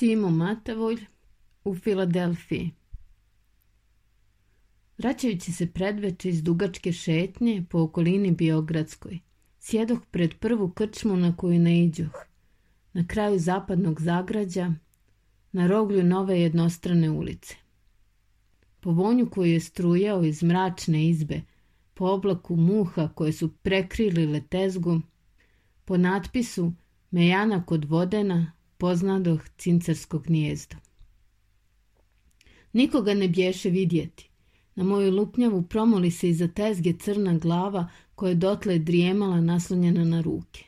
Simo Matavolj u Filadelfiji. Vraćajući se predveče iz dugačke šetnje po okolini Biogradskoj, sjedoh pred prvu krčmu na koju naiđoh, na kraju zapadnog zagrađa, na roglju nove jednostrane ulice. Po vonju koji je strujao iz mračne izbe, po oblaku muha koje su prekrili letezgu, po natpisu Mejana kod vodena poznadoh cincarsko gnijezdo. Nikoga ne bješe vidjeti. Na moju lupnjavu promoli se iza tezge crna glava koja je dotle drijemala naslonjena na ruke.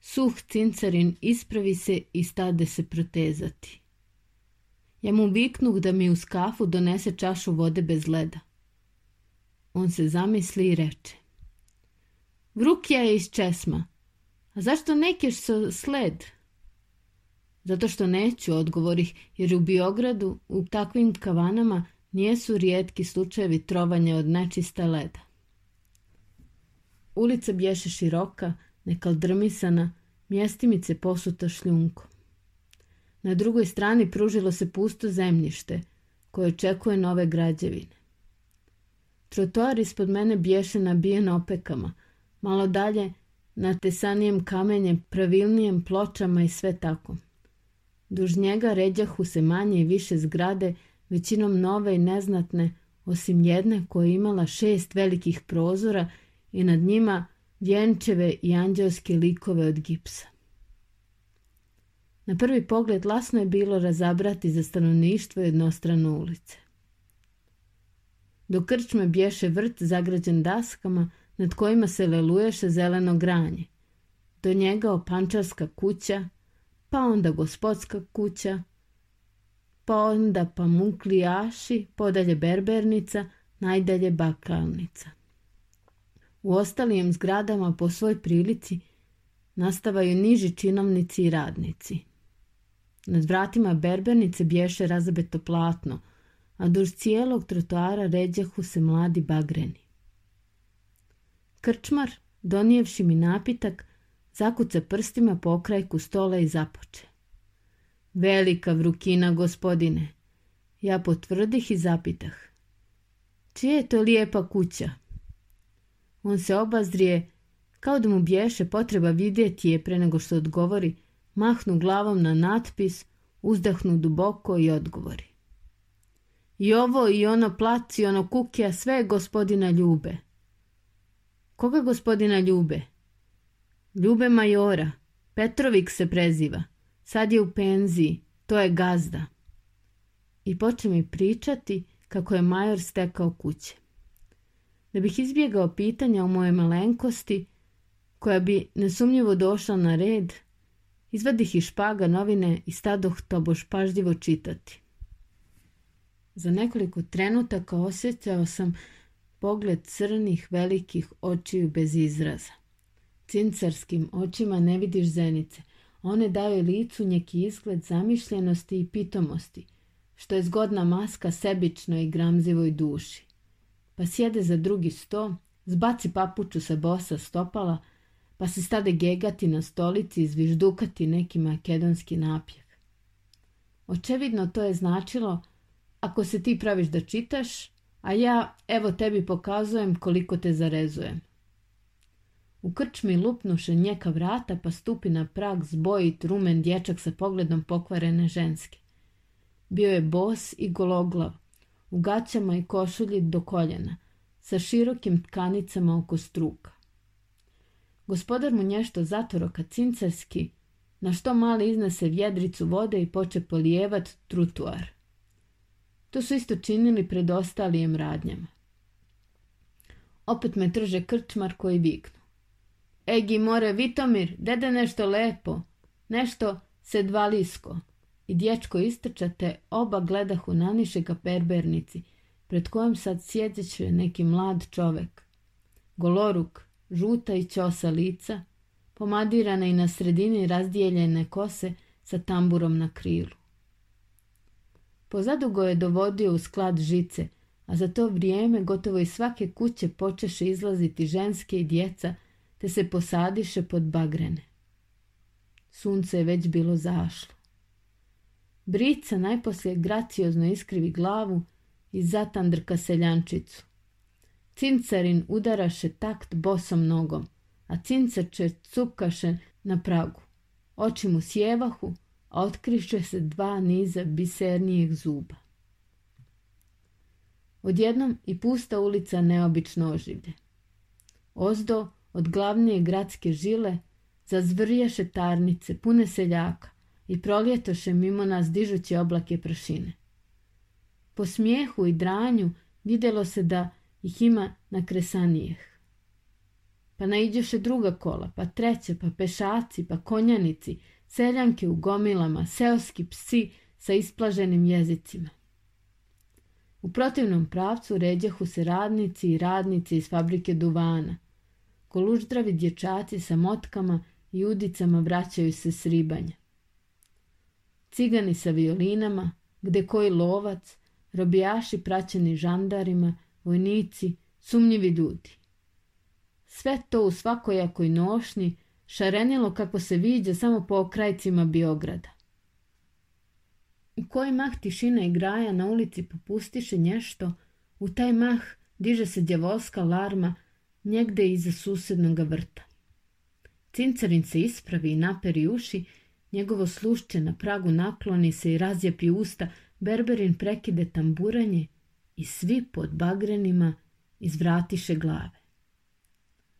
Suh cincarin ispravi se i stade se protezati. Ja mu viknuh da mi u skafu donese čašu vode bez leda. On se zamisli i reče. Vrukja je iz česma. A zašto nekeš sled? Zato što neću, odgovorih, jer u Biogradu, u takvim kavanama, nijesu rijetki slučajevi trovanja od nečista leda. Ulica bješe široka, drmisana, mjestimice posuta šljunkom. Na drugoj strani pružilo se pusto zemljište, koje očekuje nove građevine. Trotoar ispod mene bješe nabijen opekama, malo dalje na tesanijem kamenjem, pravilnijem pločama i sve tako. Duž njega ređahu se manje i više zgrade, većinom nove i neznatne, osim jedne koja je imala šest velikih prozora i nad njima vjenčeve i anđelske likove od gipsa. Na prvi pogled lasno je bilo razabrati za stanovništvo jednostranu ulice. Do krčme bješe vrt zagrađen daskama nad kojima se leluješe zeleno granje. Do njega opančarska kuća, pa onda gospodska kuća, pa onda pamuklijaši, podalje berbernica, najdalje bakalnica. U ostalim zgradama po svoj prilici nastavaju niži činovnici i radnici. Nad vratima berbernice bješe razabeto platno, a duž cijelog trotoara ređahu se mladi bagreni. Krčmar, donijevši mi napitak, zakuca prstima po okrajku stola i započe. Velika vrukina, gospodine. Ja potvrdih i zapitah. Čije je to lijepa kuća? On se obazrije, kao da mu bješe potreba vidjeti je pre nego što odgovori, mahnu glavom na natpis, uzdahnu duboko i odgovori. I ovo i ono placi, ono kukija, sve gospodina ljube. Koga gospodina ljube? Ljube majora. Petrovik se preziva. Sad je u penziji. To je gazda. I poče mi pričati kako je major stekao kuće. Da bih izbjegao pitanja o moje malenkosti, koja bi nesumnjivo došla na red, izvadih i špaga novine i stadoh tobož pažljivo čitati. Za nekoliko trenutaka osjećao sam pogled crnih velikih očiju bez izraza cincarskim očima ne vidiš zenice. One daju licu njeki izgled zamišljenosti i pitomosti, što je zgodna maska sebičnoj i gramzivoj duši. Pa sjede za drugi sto, zbaci papuču sa bosa stopala, pa se stade gegati na stolici i zviždukati neki makedonski napjev. Očevidno to je značilo, ako se ti praviš da čitaš, a ja evo tebi pokazujem koliko te zarezujem. U krčmi lupnuše njeka vrata, pa stupi na prag zbojit rumen dječak sa pogledom pokvarene ženske. Bio je bos i gologlav, u gaćama i košulji do koljena, sa širokim tkanicama oko struka. Gospodar mu nješto zatoroka cincarski, na što mali iznese vjedricu vode i poče polijevat trutuar. To su isto činili pred ostalijem radnjama. Opet me trže krčmar koji viknu. Egi more Vitomir, dede nešto lepo, nešto sedvalisko. I dječko istrčate, oba gledahu naniše ka perbernici, pred kojom sad sjedeće neki mlad čovek. Goloruk, žuta i ćosa lica, pomadirana i na sredini razdijeljene kose sa tamburom na krilu. go je dovodio u sklad žice, a za to vrijeme gotovo iz svake kuće počeše izlaziti ženske i djeca te se posadiše pod bagrene. Sunce je već bilo zašlo. Brica najposlije graciozno iskrivi glavu i zatandrka seljančicu. Cincarin udaraše takt bosom nogom, a cincerče cukaše na pragu. Oči mu sjevahu, a otkriše se dva niza bisernijeg zuba. Odjednom i pusta ulica neobično oživlje. Ozdo od glavnije gradske žile, zazvrješe tarnice pune seljaka i proljetoše mimo nas dižući oblake pršine. Po smijehu i dranju vidjelo se da ih ima na kresanijeh. Pa naiđoše druga kola, pa treća, pa pešaci, pa konjanici, seljanke u gomilama, seoski psi sa isplaženim jezicima. U protivnom pravcu ređehu se radnici i radnici iz fabrike duvana, Koluždravi dječaci sa motkama i udicama vraćaju se s ribanja. Cigani sa violinama, gde koji lovac, robijaši praćeni žandarima, vojnici, sumnjivi ljudi. Sve to u svakojakoj nošnji šarenilo kako se viđa samo po okrajcima Biograda. U koji mah tišina i graja na ulici popustiše nješto, u taj mah diže se djevolska larma negde iza susednog vrta. Cincarin se ispravi i naperi uši, njegovo slušće na pragu nakloni se i razjepi usta, Berberin prekide tamburanje i svi pod bagrenima izvratiše glave.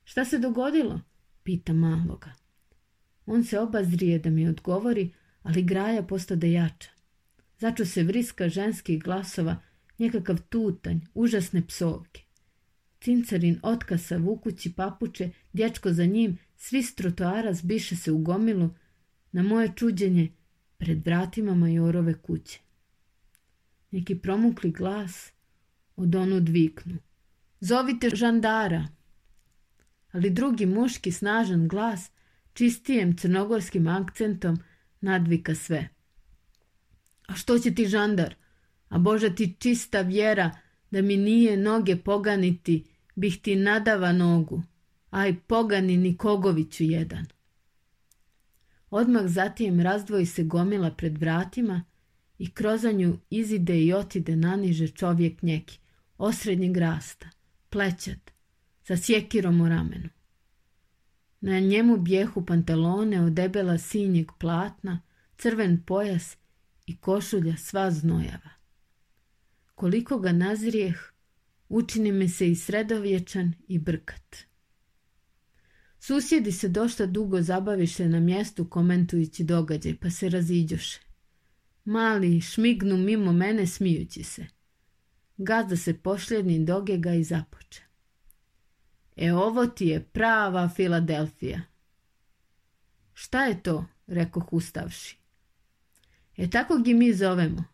Šta se dogodilo? Pita maloga. On se obazrije da mi odgovori, ali graja postade jača. Začu se vriska ženskih glasova, nekakav tutanj, užasne psovke. Cincarin otkasa vukući papuče, dječko za njim, svi s trotoara zbiše se u gomilu, na moje čuđenje, pred vratima majorove kuće. Neki promukli glas od onu dviknu. Zovite žandara! Ali drugi muški snažan glas, čistijem crnogorskim akcentom, nadvika sve. A što će ti žandar? A Boža ti čista vjera da mi nije noge poganiti, bih ti nadava nogu, aj pogani Nikogoviću jedan. Odmah zatim razdvoji se gomila pred vratima i krozanju izide i otide naniže čovjek njeki, osrednjeg rasta, plećat, sa sjekirom u ramenu. Na njemu bijehu pantalone od debela sinjeg platna, crven pojas i košulja sva znojava. Koliko ga nazrijeh, Učini mi se i sredovječan i brkat. Susjedi se došta dugo zabaviše na mjestu komentujući događaj, pa se raziđoše. Mali šmignu mimo mene smijući se. Gazda se pošljedni ga i započe. E ovo ti je prava Filadelfija. Šta je to? reko Hustavši. E tako gi mi zovemo.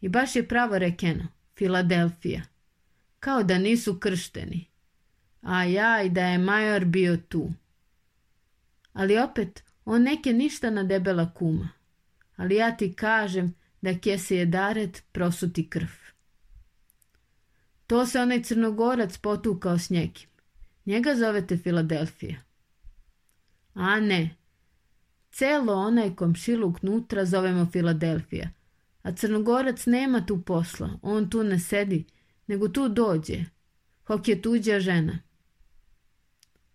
I baš je pravo rekeno, Filadelfija kao da nisu kršteni. A ja i da je major bio tu. Ali opet, on neke ništa na debela kuma. Ali ja ti kažem da se je daret prosuti krv. To se onaj crnogorac potukao s njekim. Njega zovete Filadelfija. A ne, celo onaj komšiluk nutra zovemo Filadelfija. A crnogorac nema tu posla, on tu ne sedi, nego tu dođe. Hok je tuđa žena.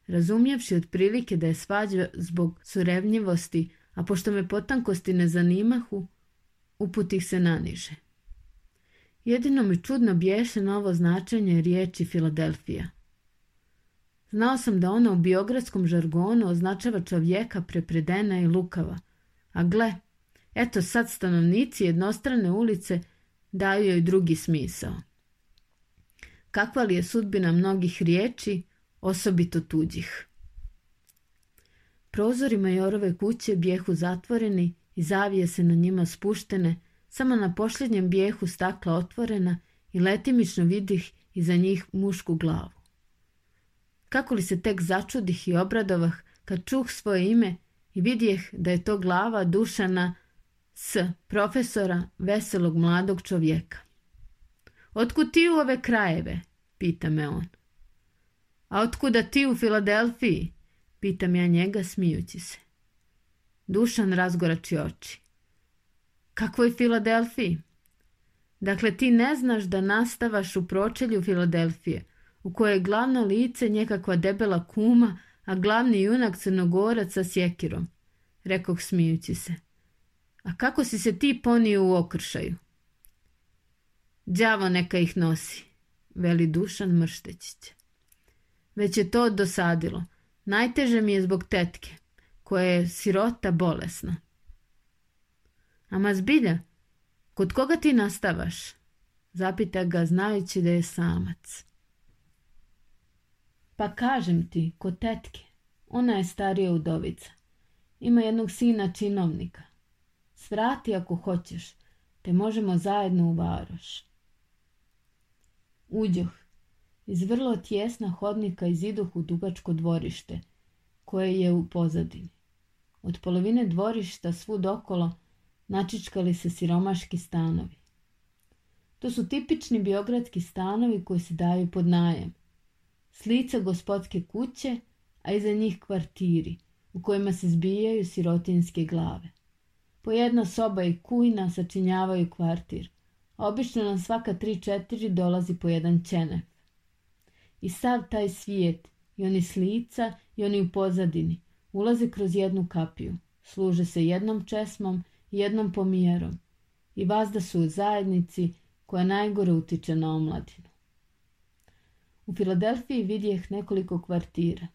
Razumjevši otprilike da je svađa zbog surevnjivosti, a pošto me potankosti ne zanimahu, uputih se naniže. Jedino mi čudno bješe novo značenje riječi Filadelfija. Znao sam da ona u biogradskom žargonu označava čovjeka prepredena i lukava. A gle, eto sad stanovnici jednostrane ulice daju joj drugi smisao kakva li je sudbina mnogih riječi, osobito tuđih. Prozori majorove kuće bijehu zatvoreni i zavije se na njima spuštene, samo na posljednjem bijehu stakla otvorena i letimično vidih iza njih mušku glavu. Kako li se tek začudih i obradovah kad čuh svoje ime i vidjeh da je to glava Dušana s profesora veselog mladog čovjeka. Otkud ti u ove krajeve? Pita me on. A otkuda ti u Filadelfiji? Pitam ja njega smijući se. Dušan razgorači oči. Kakvoj Filadelfiji? Dakle, ti ne znaš da nastavaš u pročelju Filadelfije, u kojoj je glavno lice nekakva debela kuma, a glavni junak crnogorac sa sjekirom, rekoh smijući se. A kako si se ti ponio u okršaju? Đavo neka ih nosi, veli Dušan mrštećić. Već je to dosadilo. Najteže mi je zbog tetke, koja je sirota bolesna. Ama zbilja, kod koga ti nastavaš? Zapita ga znajući da je samac. Pa kažem ti, kod tetke. Ona je starija udovica. Ima jednog sina činovnika. Svrati ako hoćeš, te možemo zajedno u Uđoh. Iz vrlo tjesna hodnika izidoh u dugačko dvorište, koje je u pozadini. Od polovine dvorišta svud okolo načičkali se siromaški stanovi. To su tipični biogradski stanovi koji se daju pod najem. Slica gospodske kuće, a iza njih kvartiri u kojima se zbijaju sirotinske glave. Po jedna soba i kujna sačinjavaju kvartir – Obično nam svaka tri četiri dolazi po jedan ćenep. I sav taj svijet, i oni s lica, i oni u pozadini, ulaze kroz jednu kapiju, služe se jednom česmom i jednom pomjerom. i vazda su u zajednici koja najgore utiče na omladinu. U Filadelfiji vidjeh nekoliko kvartira.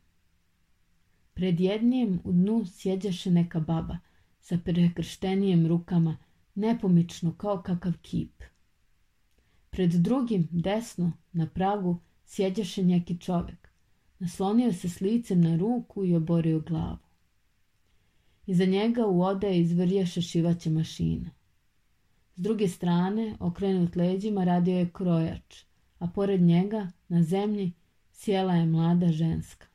Pred jednijem u dnu sjeđaše neka baba sa prekrštenijem rukama, nepomično kao kakav kip. Pred drugim, desno, na pragu, sjeđaše njeki čovjek. Naslonio se s licem na ruku i oborio glavu. Iza njega u ode izvrješe šivaća mašina. S druge strane, okrenut leđima, radio je krojač, a pored njega, na zemlji, sjela je mlada ženska.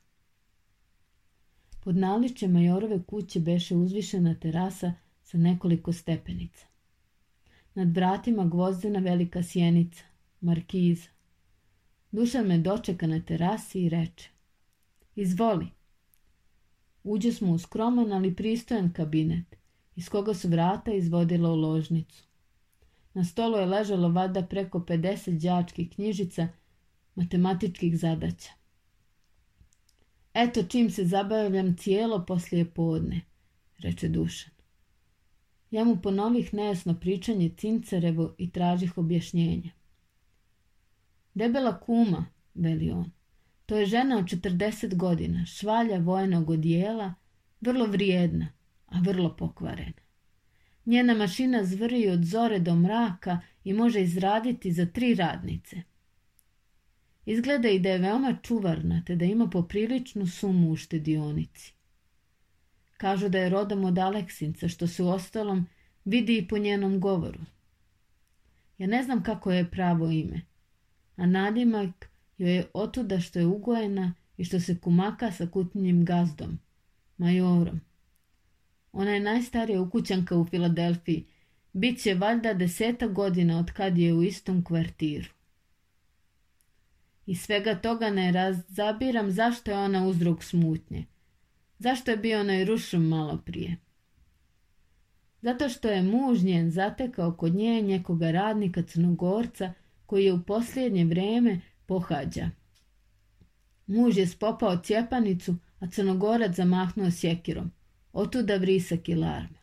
Pod naličem majorove kuće beše uzvišena terasa sa nekoliko stepenica. Nad vratima gvozdena velika sjenica, markiza. Dušan me dočeka na terasi i reče. Izvoli. Uđe smo u skroman, ali pristojan kabinet, iz koga su vrata izvodila u ložnicu. Na stolu je ležalo vada preko 50 đačkih knjižica matematičkih zadaća. Eto čim se zabavljam cijelo poslije podne, reče Dušan. Ja mu ponovih nejasno pričanje Cincerevo i tražih objašnjenje. Debela kuma, veli on. To je žena od 40 godina, švalja vojnog odijela, vrlo vrijedna, a vrlo pokvarena. Njena mašina zvri od zore do mraka i može izraditi za tri radnice. Izgleda i da je veoma čuvarna, te da ima popriličnu sumu u štedionici. Kažu da je rodom od Aleksinca, što se u ostalom vidi i po njenom govoru. Ja ne znam kako je pravo ime, a nadimak joj je otuda što je ugojena i što se kumaka sa kutnjim gazdom, majorom. Ona je najstarija ukućanka u Filadelfiji. Bit će valjda deseta godina od kad je u istom kvartiru. I svega toga ne razabiram zašto je ona uzrok smutnje. Zašto je bio onaj rušum malo prije? Zato što je muž njen zatekao kod nje nekoga radnika crnogorca koji je u posljednje vrijeme pohađa. Muž je spopao cjepanicu, a crnogorac zamahnuo sjekirom. Otuda vrisak i larme.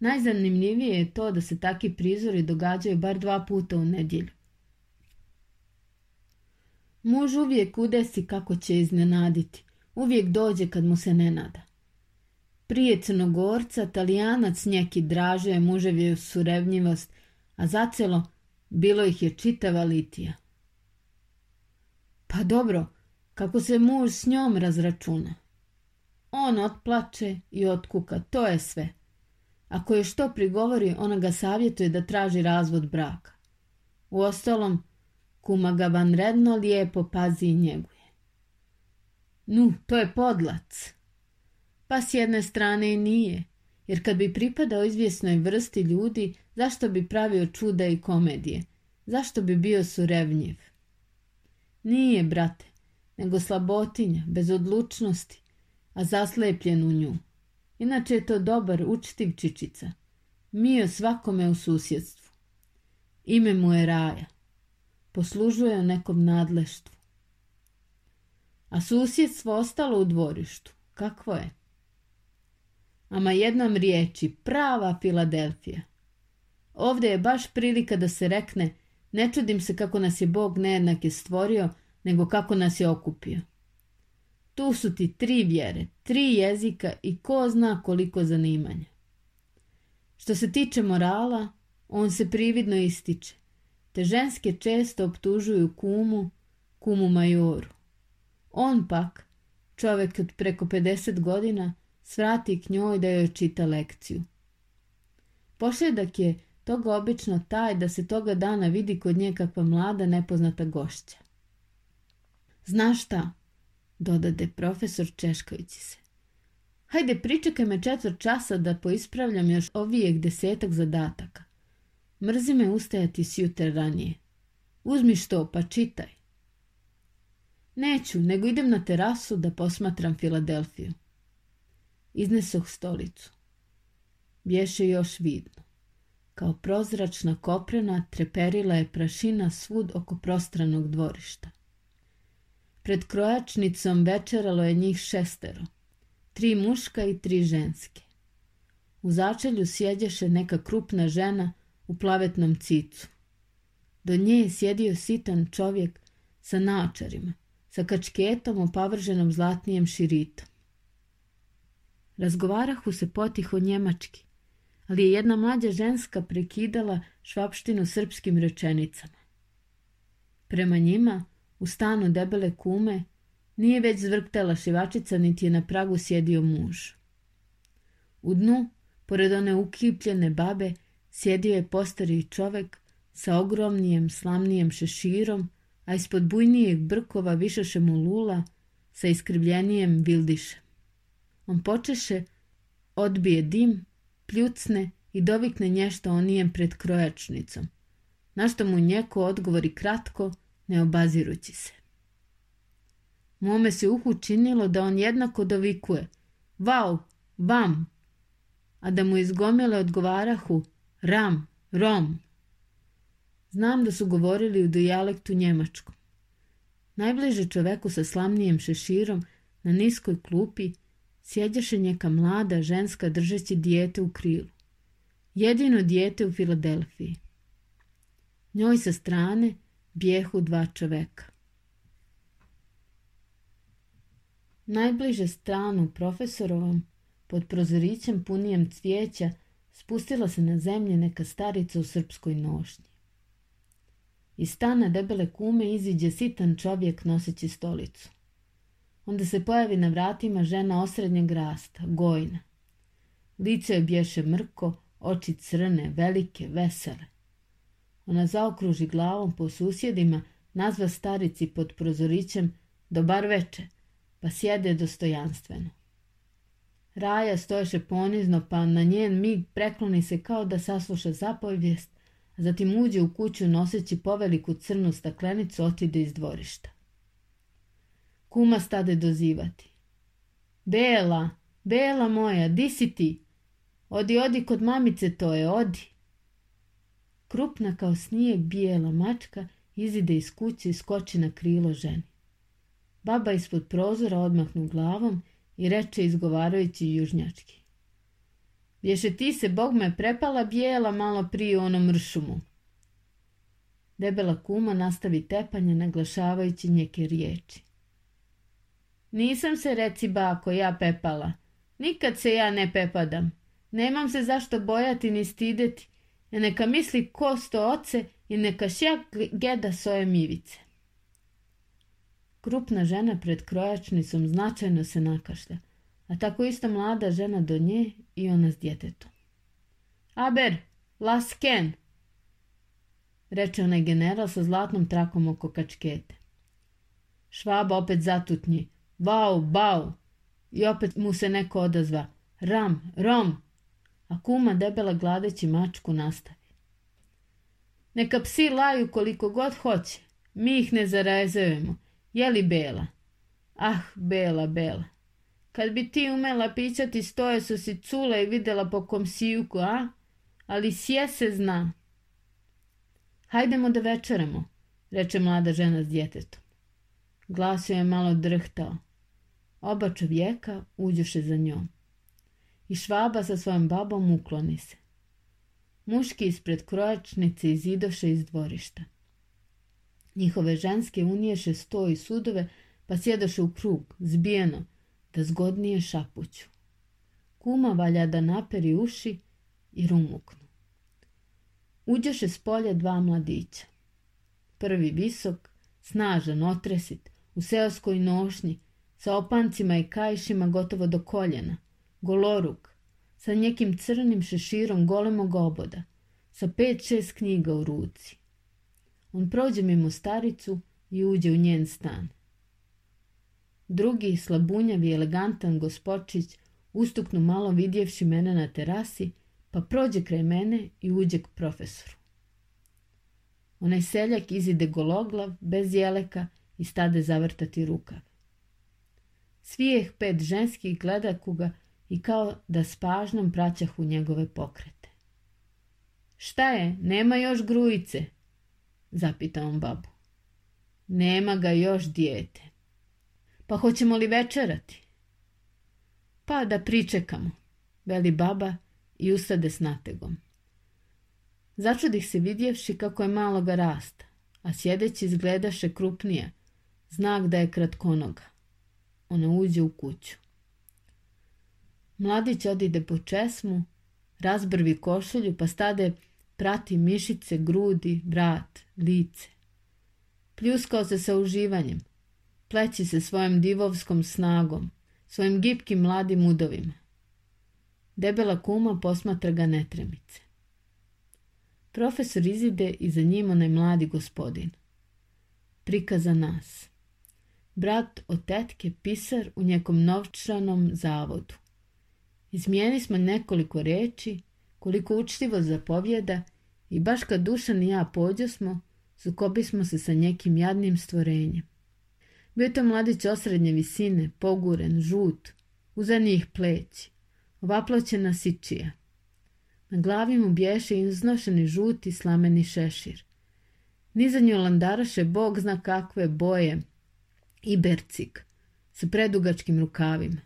Najzanimljivije je to da se takvi prizori događaju bar dva puta u nedjelju. Muž uvijek udesi kako će iznenaditi. Uvijek dođe kad mu se ne nada. Prije Crnogorca, Talijanac neki draže je muževiju surevnjivost, a zacelo bilo ih je čitava litija. Pa dobro, kako se muž s njom razračuna. On otplače i otkuka, to je sve. Ako je što prigovori, ona ga savjetuje da traži razvod braka. ostalom, kuma ga vanredno lijepo pazi i njeguje. Nu, to je podlac. Pa s jedne strane i nije, jer kad bi pripadao izvjesnoj vrsti ljudi, zašto bi pravio čuda i komedije? Zašto bi bio surevnjiv? Nije, brate, nego slabotinja, bez odlučnosti, a zaslepljen u nju. Inače je to dobar, učitiv čičica. Mio svakome u susjedstvu. Ime mu je Raja. Poslužuje o nekom nadleštvu a susjedstvo ostalo u dvorištu. Kakvo je? Ama jednom riječi, prava Filadelfija. Ovdje je baš prilika da se rekne ne čudim se kako nas je Bog je stvorio, nego kako nas je okupio. Tu su ti tri vjere, tri jezika i ko zna koliko zanimanja. Što se tiče morala, on se prividno ističe, te ženske često optužuju kumu, kumu majoru. On pak, čovjek od preko 50 godina, svrati k njoj da joj čita lekciju. Pošljedak je toga obično taj da se toga dana vidi kod nje kakva mlada nepoznata gošća. Znaš šta? Dodade profesor Češkovići se. Hajde, pričekaj me četvrt časa da poispravljam još ovijeg desetak zadataka. Mrzi me ustajati s jutra ranije. Uzmi što, pa čitaj. Neću, nego idem na terasu da posmatram Filadelfiju. Iznesoh stolicu. Bješe još vidno. Kao prozračna koprena treperila je prašina svud oko prostranog dvorišta. Pred krojačnicom večeralo je njih šestero. Tri muška i tri ženske. U začelju sjedješe neka krupna žena u plavetnom cicu. Do nje je sjedio sitan čovjek sa naočarima – sa kačketom opavrženom zlatnijem širitom. Razgovarahu se potiho njemački, ali je jedna mlađa ženska prekidala švapštinu srpskim rečenicama. Prema njima, u stanu debele kume, nije već zvrktela šivačica, niti je na pragu sjedio muž. U dnu, pored one ukipljene babe, sjedio je postari čovek sa ogromnijem, slamnijem šeširom a ispod bujnijeg brkova višeše mu lula sa iskrivljenijem bildišem. On počeše, odbije dim, pljucne i dovikne nješto onijem pred krojačnicom, na što mu njeko odgovori kratko, ne obazirući se. Mome se uhu činilo da on jednako dovikuje, vau, vam, a da mu izgomile odgovarahu, ram, rom. Znam da su govorili u dijalektu njemačkom. Najbliže čoveku sa slamnijem šeširom na niskoj klupi sjedjaše njeka mlada ženska držeći dijete u krilu. Jedino dijete u Filadelfiji. Njoj sa strane bijehu dva čoveka. Najbliže stranu profesorovom, pod prozorićem punijem cvijeća, spustila se na zemlje neka starica u srpskoj nošnji. Iz stana debele kume iziđe sitan čovjek noseći stolicu. Onda se pojavi na vratima žena osrednjeg rasta, gojna. Lice je bješe mrko, oči crne, velike, vesele. Ona zaokruži glavom po susjedima, nazva starici pod prozorićem dobar veče, pa sjede dostojanstveno. Raja stoješe ponizno, pa na njen mig prekloni se kao da sasluša zapovijest zatim uđe u kuću noseći poveliku crnu staklenicu otide iz dvorišta. Kuma stade dozivati. Bela, Bela moja, di si ti? Odi, odi kod mamice to je, odi. Krupna kao snijeg bijela mačka izide iz kuće i skoči na krilo ženi. Baba ispod prozora odmahnu glavom i reče izgovarajući južnjački. Ješe ti se, Bog me prepala bijela malo prije u onom ršumu. Debela kuma nastavi tepanje naglašavajući njeke riječi. Nisam se reci bako ja pepala. Nikad se ja ne pepadam. Nemam se zašto bojati ni stideti. E neka misli ko sto oce i neka šjak geda svoje mivice. Krupna žena pred krojačnicom značajno se nakašlja, a tako isto mlada žena do nje i ona s djetetom. Aber, las ken, reče onaj general sa zlatnom trakom oko kačkete. Švaba opet zatutnji. Vau, bau. I opet mu se neko odazva. Ram, rom. A kuma debela gladeći mačku nastavi. Neka psi laju koliko god hoće. Mi ih ne Je Jeli Bela? Ah, Bela, Bela. Kad bi ti umela pićati, stoje su si cula i videla po komsijuku, a? Ali sje se zna. Hajdemo da večeramo, reče mlada žena s djetetom. Glas je malo drhtao. Oba čovjeka uđoše za njom. I švaba sa svojom babom ukloni se. Muški ispred krojačnice izidoše iz dvorišta. Njihove ženske uniješe sto i sudove, pa sjedoše u krug, zbijeno, da zgodnije šapuću. Kuma valja da naperi uši i rumuknu. Uđeše s polja dva mladića. Prvi visok, snažan, otresit, u seoskoj nošnji, sa opancima i kajšima gotovo do koljena, goloruk, sa njekim crnim šeširom golemog oboda, sa pet šest knjiga u ruci. On prođe mimo staricu i uđe u njen stan. Drugi, i elegantan gospočić ustuknu malo vidjevši mene na terasi, pa prođe kraj mene i uđe k profesoru. Onaj seljak izide gologlav, bez jeleka i stade zavrtati rukav. Svijeh pet ženskih gleda kuga i kao da s praćah u njegove pokrete. Šta je, nema još grujice? Zapita on babu. Nema ga još dijete. Pa hoćemo li večerati? Pa da pričekamo, veli baba i usade s nategom. Začudih se vidjevši kako je maloga rasta, a sjedeći izgledaše krupnije, znak da je kratkonoga. Ona uđe u kuću. Mladić odide po česmu, razbrvi košulju pa stade prati mišice, grudi, vrat, lice. Pljuskao se sa uživanjem, pleći se svojom divovskom snagom, svojim gipkim mladim udovima. Debela kuma posmatra ga netremice. Profesor izide i za njim onaj mladi gospodin. za nas. Brat od tetke pisar u njekom novčanom zavodu. Izmijeni smo nekoliko reči, koliko učtivo zapovjeda i baš kad Dušan i ja pođo smo, sukobi smo se sa nekim jadnim stvorenjem. Bio to mladić osrednje visine, poguren, žut, uza njih pleći, ovaploćena sičija. Na glavi mu bješe iznošeni žuti slameni šešir. nju landaraše bog zna kakve boje i bercik sa predugačkim rukavima.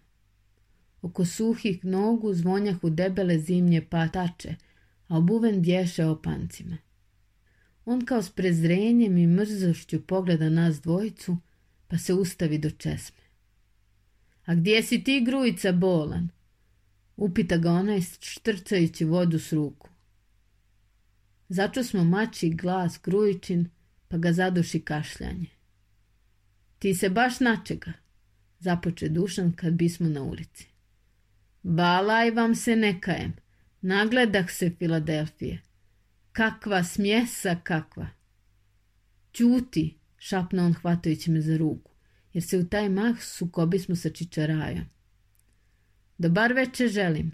Oko suhih nogu zvonjahu debele zimnje patače, a obuven dješe opancima. On kao s prezrenjem i mrzošću pogleda nas dvojicu, pa se ustavi do česme. A gdje si ti grujica bolan? Upita ga onaj štrcajući vodu s ruku. Začu smo mači glas grujičin, pa ga zaduši kašljanje. Ti se baš načega, započe Dušan kad bismo na ulici. Balaj vam se nekajem, nagledah se Filadelfije. Kakva smjesa, kakva. Ćuti, šapna on hvatajući me za ruku, jer se u taj mah smo sa čičaraja. Dobar večer želim,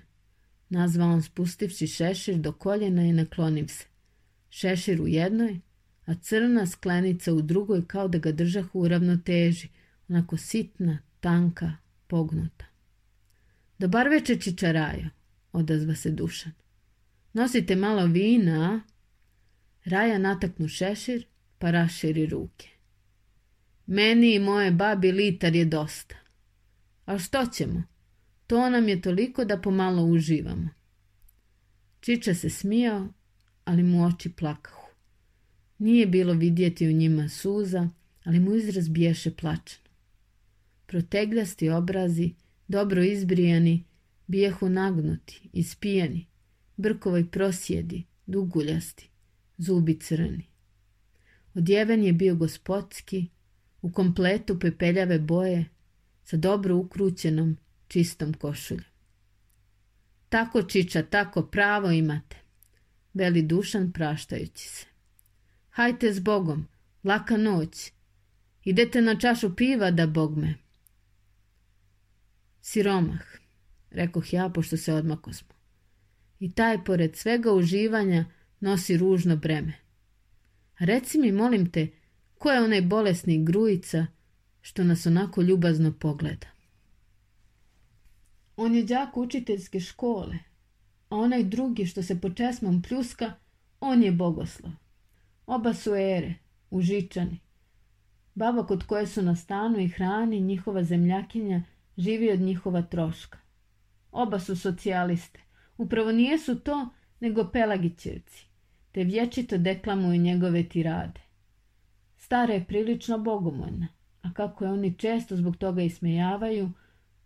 nazvao on spustivši šešir do koljena i naklonim se. Šešir u jednoj, a crna sklenica u drugoj kao da ga držah u ravnoteži, onako sitna, tanka, pognuta. Dobar večer čičaraja, odazva se Dušan. Nosite malo vina, a? Raja nataknu šešir, pa raširi ruke. Meni i moje babi litar je dosta. A što ćemo? To nam je toliko da pomalo uživamo. Čiča se smijao, ali mu oči plakahu. Nije bilo vidjeti u njima suza, ali mu izraz biješe plačan. Protegljasti obrazi, dobro izbrijani, bijehu nagnuti, ispijeni, brkovoj prosjedi, duguljasti, zubi crni. Odjeven je bio gospodski, u kompletu pepeljave boje sa dobro ukrućenom čistom košuljom. Tako čiča, tako pravo imate, veli Dušan praštajući se. Hajte s Bogom, laka noć. Idete na čašu piva da Bog me. Siromah, rekoh ja pošto se odmako smo. I taj pored svega uživanja nosi ružno breme. reci mi, molim te, Ko je onaj bolesni grujica što nas onako ljubazno pogleda? On je đak učiteljske škole, a onaj drugi što se po česmom pljuska, on je bogoslav. Oba su ere, užičani. Baba kod koje su na stanu i hrani njihova zemljakinja živi od njihova troška. Oba su socijaliste. Upravo su to, nego Pelagićevci, te vječito deklamuju njegove tirade. Stara je prilično bogomoljna, a kako je oni često zbog toga ismejavaju,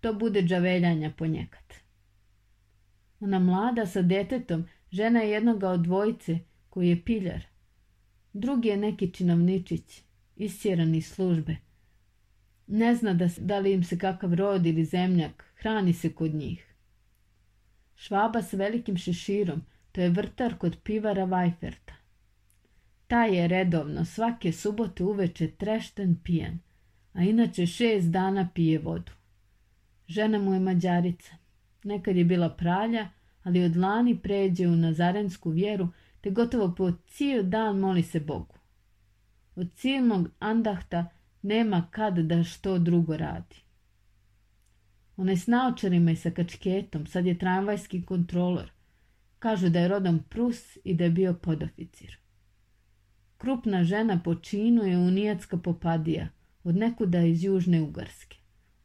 to bude džaveljanja ponekad. Ona mlada sa detetom, žena je jednoga od dvojice koji je piljar. Drugi je neki činovničić, isjeran iz službe. Ne zna da, da li im se kakav rod ili zemljak, hrani se kod njih. Švaba s velikim šeširom, to je vrtar kod pivara Vajferta. Taj je redovno svake subote uveče trešten pijen, a inače šest dana pije vodu. Žena mu je mađarica. Nekad je bila pralja, ali od lani pređe u nazarensku vjeru te gotovo po cijel dan moli se Bogu. Od cijelnog andahta nema kad da što drugo radi. Ona je s naočarima i sa kačketom, sad je tramvajski kontrolor. Kažu da je rodom Prus i da je bio podoficir. Krupna žena po činu je unijatska popadija, od nekuda iz Južne Ugarske.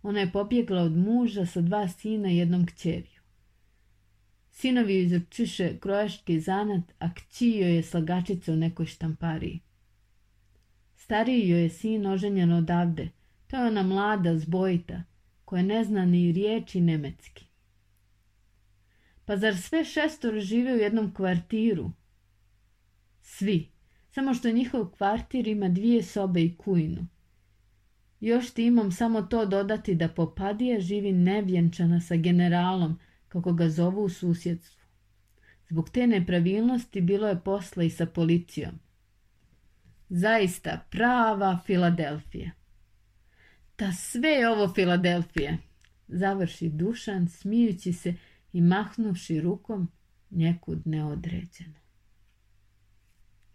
Ona je popjekla od muža sa dva sina i jednom kćeriju. Sinovi izrčiše krojaški zanat, a kći joj je slagačica u nekoj štampariji. Stariji joj je sin oženjen odavde, to je ona mlada zbojita, koja ne zna ni riječi nemetski. Pa zar sve šestor žive u jednom kvartiru? Svi, samo što njihov kvartir ima dvije sobe i kujnu. Još ti imam samo to dodati da popadija živi nevjenčana sa generalom, kako ga zovu u susjedstvu. Zbog te nepravilnosti bilo je posla i sa policijom. Zaista prava Filadelfija. Ta sve je ovo Filadelfije, završi Dušan smijući se i mahnuvši rukom njekud neodređeno.